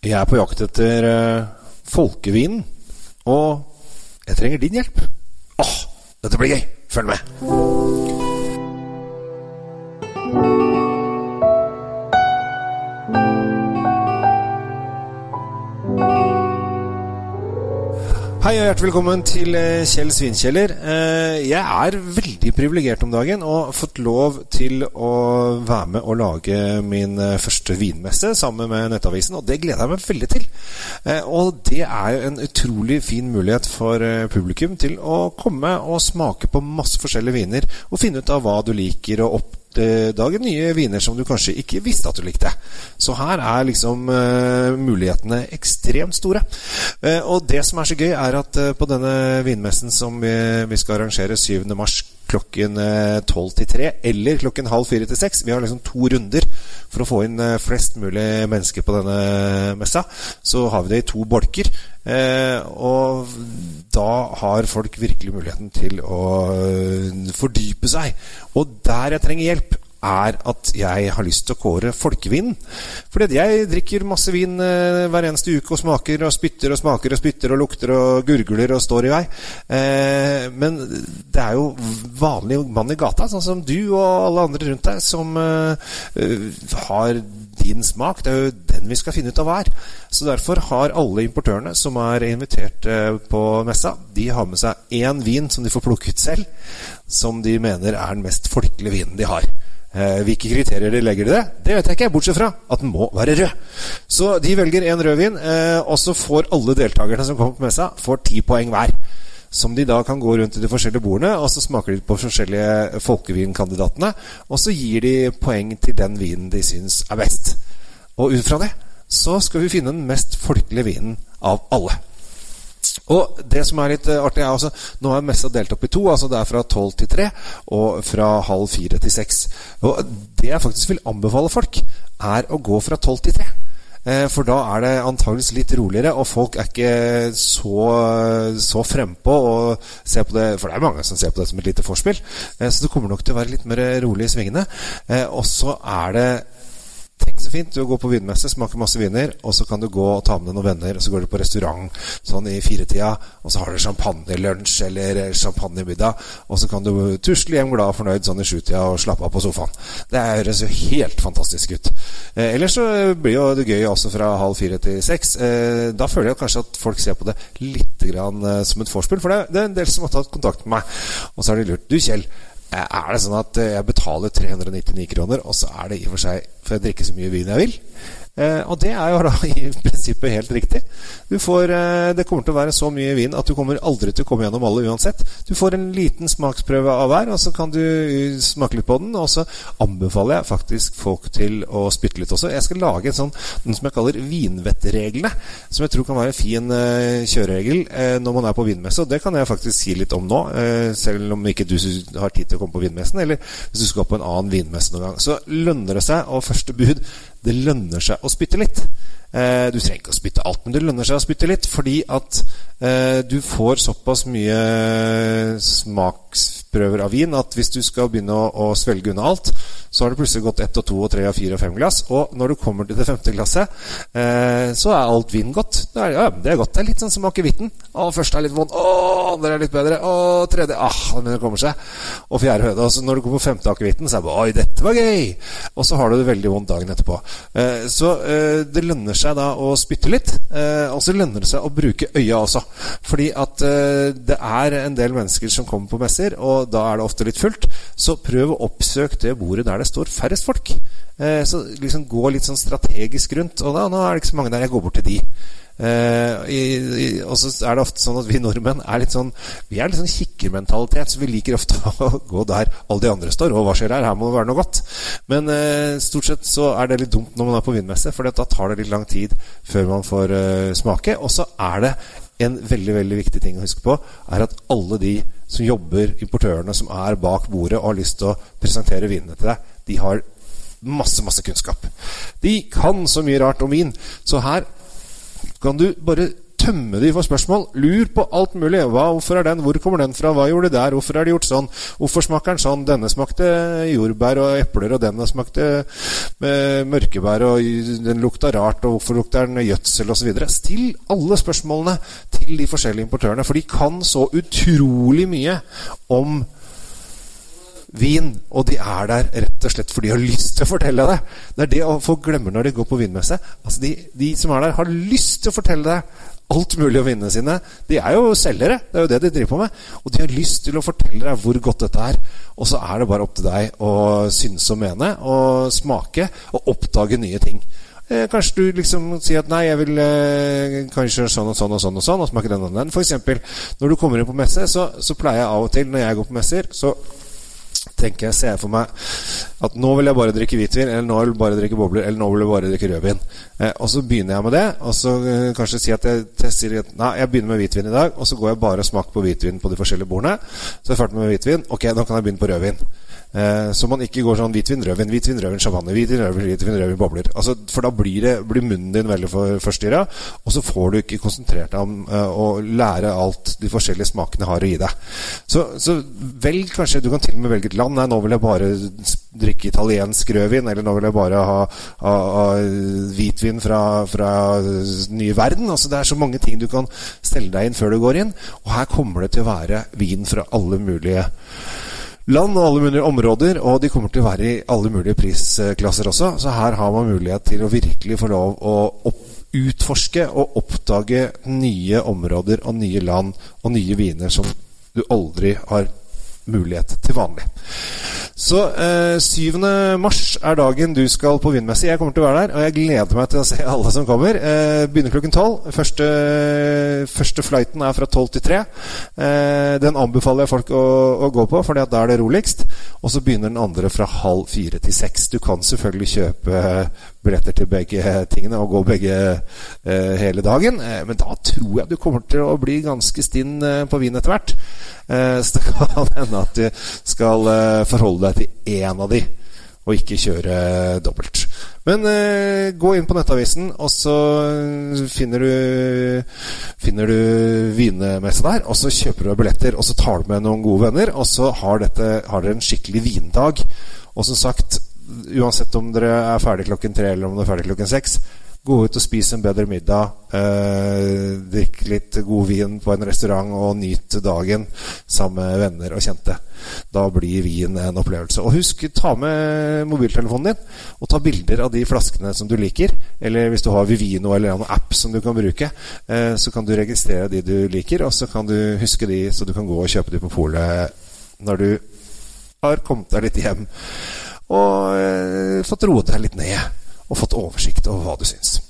Jeg er på jakt etter uh, folkevinen, og jeg trenger din hjelp. Åh, dette blir gøy! Følg med. Hei og hjertelig velkommen til eh, Kjell Svinkjeller. Eh, jeg er veldig privilegert om dagen og har fått lov til å være med og lage min eh, første vinmesse sammen med Nettavisen, og det gleder jeg meg veldig til. Og det er jo en utrolig fin mulighet for publikum til å komme og smake på masse forskjellige viner og finne ut av hva du liker og opp oppdage nye viner som du kanskje ikke visste at du likte. Så her er liksom uh, mulighetene ekstremt store. Uh, og det som er så gøy, er at uh, på denne vinmessen som vi, vi skal arrangere 7. mars klokken 12 til 3 eller klokken halv fire til 6. Vi har liksom to runder for å få inn flest mulig mennesker på denne messa. Så har vi det i to bolker. Eh, og da har folk virkelig muligheten til å fordype seg. Og der jeg trenger hjelp, er at jeg har lyst til å kåre folkevin. Fordi jeg drikker masse vin eh, hver eneste uke og smaker og spytter og smaker og spytter og lukter og gurgler og står i vei. Eh, men det er jo vanlig mann i gata, sånn som du og alle andre rundt deg, som eh, har din smak. Det er jo den vi skal finne ut av hver. Så derfor har alle importørene som er invitert eh, på messa, de har med seg én vin som de får plukke ut selv, som de mener er den mest folkelige vinen de har. Eh, hvilke kriterier de legger i det, det vet jeg ikke, bortsett fra at den må være rød. Så de velger en rødvin, eh, og så får alle deltakerne som kommer på messa, får ti poeng hver. Som de da kan gå rundt i de forskjellige bordene, og så smaker de på forskjellige folkevinkandidatene. Og så gir de poeng til den vinen de syns er best. Og ut fra det så skal vi finne den mest folkelige vinen av alle. Og det som er litt uh, artig, er altså Nå er messa delt opp i to. altså Det er fra tolv til tre og fra halv fire til seks. Og det jeg faktisk vil anbefale folk, er å gå fra tolv til tre. Eh, for da er det antageligvis litt roligere, og folk er ikke så, så frempå og ser på det For det er mange som ser på det som et lite forspill. Eh, så det kommer nok til å være litt mer rolig i svingene. Og så er det Fint. Du går på vinmesse, smaker masse viner, og så kan du gå og ta med deg noen venner, og så går du på restaurant sånn i firetida, og så har du champagnelunsj eller champagnemiddag, og så kan du tusle hjem glad og fornøyd sånn i sjutida og slappe av på sofaen. Det høres jo helt fantastisk ut. Eh, ellers så blir jo det gøy også fra halv fire til seks. Eh, da føler jeg kanskje at folk ser på det litt grann, eh, som et vorspiel, for det, det er en del som har tatt kontakt med meg, og så har de lurt Du, Kjell. Eh, er det sånn at eh, jeg betaler 399 kroner, og så er det i og for seg for jeg drikker så mye vin jeg vil? Eh, og det er jo da i prinsippet helt riktig. Får, eh, det kommer til å være så mye vin at du kommer aldri til å komme gjennom alle uansett. Du får en liten smaksprøve av hver, og så kan du smake litt på den. Og så anbefaler jeg faktisk folk til å spytte litt også. Jeg skal lage en sånn, noe som jeg kaller vinvettreglene, som jeg tror kan være en fin eh, kjøreregel uh, når man er på vinmesse. Og det kan jeg faktisk si litt om nå, uh, selv om ikke du har tid til å komme på vinmessen, eller hvis du skal på en annen vinmesse noen gang. Så lønner det seg, og første bud det lønner seg å spytte litt. Eh, du trenger ikke å spytte alt, men det lønner seg å spytte litt fordi at eh, du får såpass mye smaksprøver av vin at hvis du skal begynne å, å svelge unna alt, så har det plutselig gått ett og to og tre og fire og fem glass. Og når du kommer til det femte glasset, eh, så er alt vin godt. Det er, ja, det er godt. Det er litt sånn som akevitten. Første er litt vond, å, andre er litt bedre, å, tredje ah, men det kommer seg. Og fjerde høyde. Og når du kommer på femte akevitten, så er det oi, dette var gøy! Og så har du det veldig vondt dagen etterpå. Eh, så eh, det lønner seg da å spytte litt. Eh, og så lønner det seg å bruke øya også. Fordi at eh, det er en del mennesker som kommer på messer, og da er det ofte litt fullt. Så prøv å oppsøke det bordet der det står færrest folk. Eh, så liksom gå litt sånn strategisk rundt. Og da, nå er det ikke så mange der, jeg går bort til de. I, og så er det ofte sånn at vi nordmenn er litt sånn Vi er litt sånn kikkermentalitet, så vi liker ofte å gå der alle de andre står. Og hva skjer her? Her må det være noe godt. Men eh, stort sett så er det litt dumt når man er på vinmesse, for da tar det litt lang tid før man får uh, smake. Og så er det en veldig veldig viktig ting å huske på, er at alle de som jobber, importørene som er bak bordet og har lyst til å presentere vinene til deg, de har masse, masse kunnskap. De kan så mye rart om vin. Så her kan du bare tømme de for spørsmål. Lur på alt mulig. Hva, hvorfor er den? Hvor kommer den fra? Hva gjorde de der? Hvorfor er det gjort sånn? Hvorfor smaker den sånn? Denne smakte jordbær og epler, og denne smakte eh, mørkebær, og den lukta rart, og hvorfor lukter den gjødsel, osv. Still alle spørsmålene til de forskjellige importørene, for de kan så utrolig mye om vin, og de er der rett og slett fordi de har lyst til å fortelle det. Det er det folk glemmer når de går på vinmesse. Altså de, de, som er der, har lyst til å fortelle deg alt mulig å vinne sine. De er jo selgere, det er jo det de driver på med. Og de har lyst til å fortelle deg hvor godt dette er. Og så er det bare opp til deg å synes og mene, og smake, og oppdage nye ting. Eh, kanskje du liksom sier at nei, jeg vil eh, kanskje sånn og sånn og sånn og sånn, og smake den og den. For eksempel, når du kommer inn på messe, så, så pleier jeg av og til, når jeg går på messer, så tenker jeg, ser jeg for meg at nå vil jeg bare drikke hvitvin, eller nå vil jeg bare drikke bobler, eller nå vil jeg bare drikke rødvin. Eh, og så begynner jeg med det, og så eh, kanskje si at jeg tester nei, jeg begynner med hvitvin i dag, og så går jeg bare og smaker på hvitvin på de forskjellige bordene. Så er jeg ferdig med hvitvin. Ok, nå kan jeg begynne på rødvin. Eh, så man ikke går sånn hvitvin, rødvin, hvitvin, rødvin, champagne, hvitvin, rødvin, hvitvin, rødvin, bobler. Altså, for da blir, det, blir munnen din veldig for, forstyrra, og så får du ikke konsentrert deg om uh, å lære alt de forskjellige smakene har å gi deg. Så, så velg kanskje Du kan til og med velge et land. Nei, nå vil jeg bare drikke italiensk rødvin, eller nå vil jeg bare ha, ha, ha hvitvin fra, fra nye verden. Altså, det er så mange ting du kan stelle deg inn før du går inn, og her kommer det til å være vin fra alle mulige land og alle mulige områder, og de kommer til å være i alle mulige prisklasser også. Så her har man mulighet til å virkelig få lov å opp, utforske og oppdage nye områder og nye land og nye viner som du aldri har mulighet til vanlig. Så eh, 7. mars er dagen du skal på Vindmessig. Jeg kommer til å være der, og jeg gleder meg til å se alle som kommer. Eh, begynner klokken tolv. Første, første flighten er fra tolv til tre. Eh, den anbefaler jeg folk å, å gå på, for da er det roligst. Og så begynner den andre fra halv fire til seks. Du kan selvfølgelig kjøpe billetter til begge tingene og gå begge eh, hele dagen, eh, men da tror jeg du kommer til å bli ganske stinn eh, på vin etter hvert. Eh, så det kan hende at du skal forholde deg til én av de, og ikke kjøre dobbelt. Men eh, gå inn på Nettavisen, og så finner du Finner du vinmesse der. Og så kjøper du billetter, og så tar du med noen gode venner, og så har, dette, har dere en skikkelig vindag. Og som sagt, uansett om dere er ferdig klokken tre eller om dere er ferdig klokken seks, Gå ut og spis en bedre middag. Eh, drikk litt god vin på en restaurant og nyt dagen sammen med venner og kjente. Da blir vin en opplevelse. Og husk, ta med mobiltelefonen din og ta bilder av de flaskene som du liker. Eller hvis du har Vivino eller en app som du kan bruke, eh, så kan du registrere de du liker, og så kan du huske de, så du kan gå og kjøpe de på polet når du har kommet deg litt hjem og eh, fått roet deg litt ned og fått oversikt over hva du syns.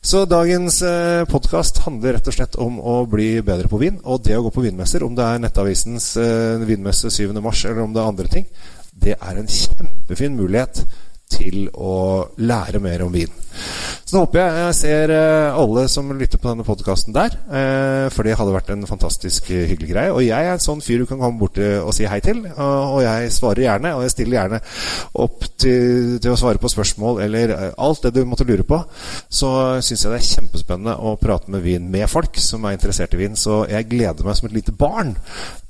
Så dagens eh, podkast handler rett og slett om å bli bedre på vin. Og det å gå på vinmesser, om det er Nettavisens eh, vinmesse 7. mars eller om det er andre ting, det er en kjempefin mulighet til å lære mer om vin. Så da håper jeg jeg ser eh, alle som lytter på denne podkasten der. Eh, for det hadde vært en fantastisk eh, hyggelig greie. Og jeg er en sånn fyr du kan komme bort og si hei til. Og jeg svarer gjerne, og jeg stiller gjerne opp til, til å svare på spørsmål eller alt det du måtte lure på. Så syns jeg det er kjempespennende å prate med vin med folk som er interessert i vin. Så jeg gleder meg som et lite barn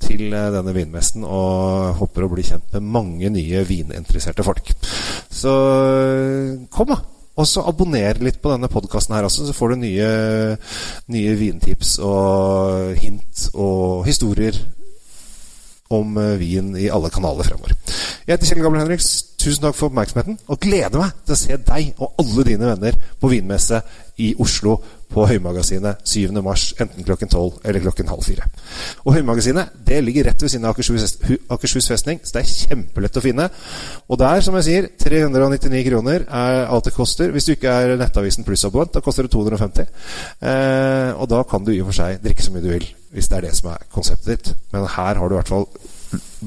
til denne vinmessen og håper å bli kjent med mange nye vininteresserte folk. Så kom, da! Og så abonner litt på denne podkasten her også, så får du nye, nye vintips og hint og historier om eh, vin i alle kanaler fremover. Jeg heter Kjell Gamle Henriks. Tusen takk for oppmerksomheten, og gleder meg til å se deg og alle dine venner på vinmesse i Oslo på Høymagasinet 7. mars, enten klokken 12 eller klokken halv fire. Og Høymagasinet det ligger rett ved siden av Akershus, festning, så det er kjempelett å finne. Og der, som jeg sier, 399 kroner er alt det koster. Hvis du ikke er Nettavisen pluss-abonnent, da koster det 250. Eh, og da kan du i og for seg drikke så mye du vil, hvis det er det som er konseptet ditt. Men her har du i hvert fall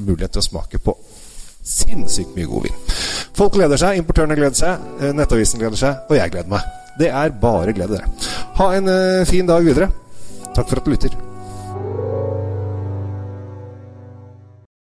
mulighet til å smake på sinnssykt mye god vin. Folk gleder seg, importørene gleder seg, eh, Nettavisen gleder seg, og jeg gleder meg. Det er bare glede, dere. Ha en uh, fin dag videre. Takk for at du lytter.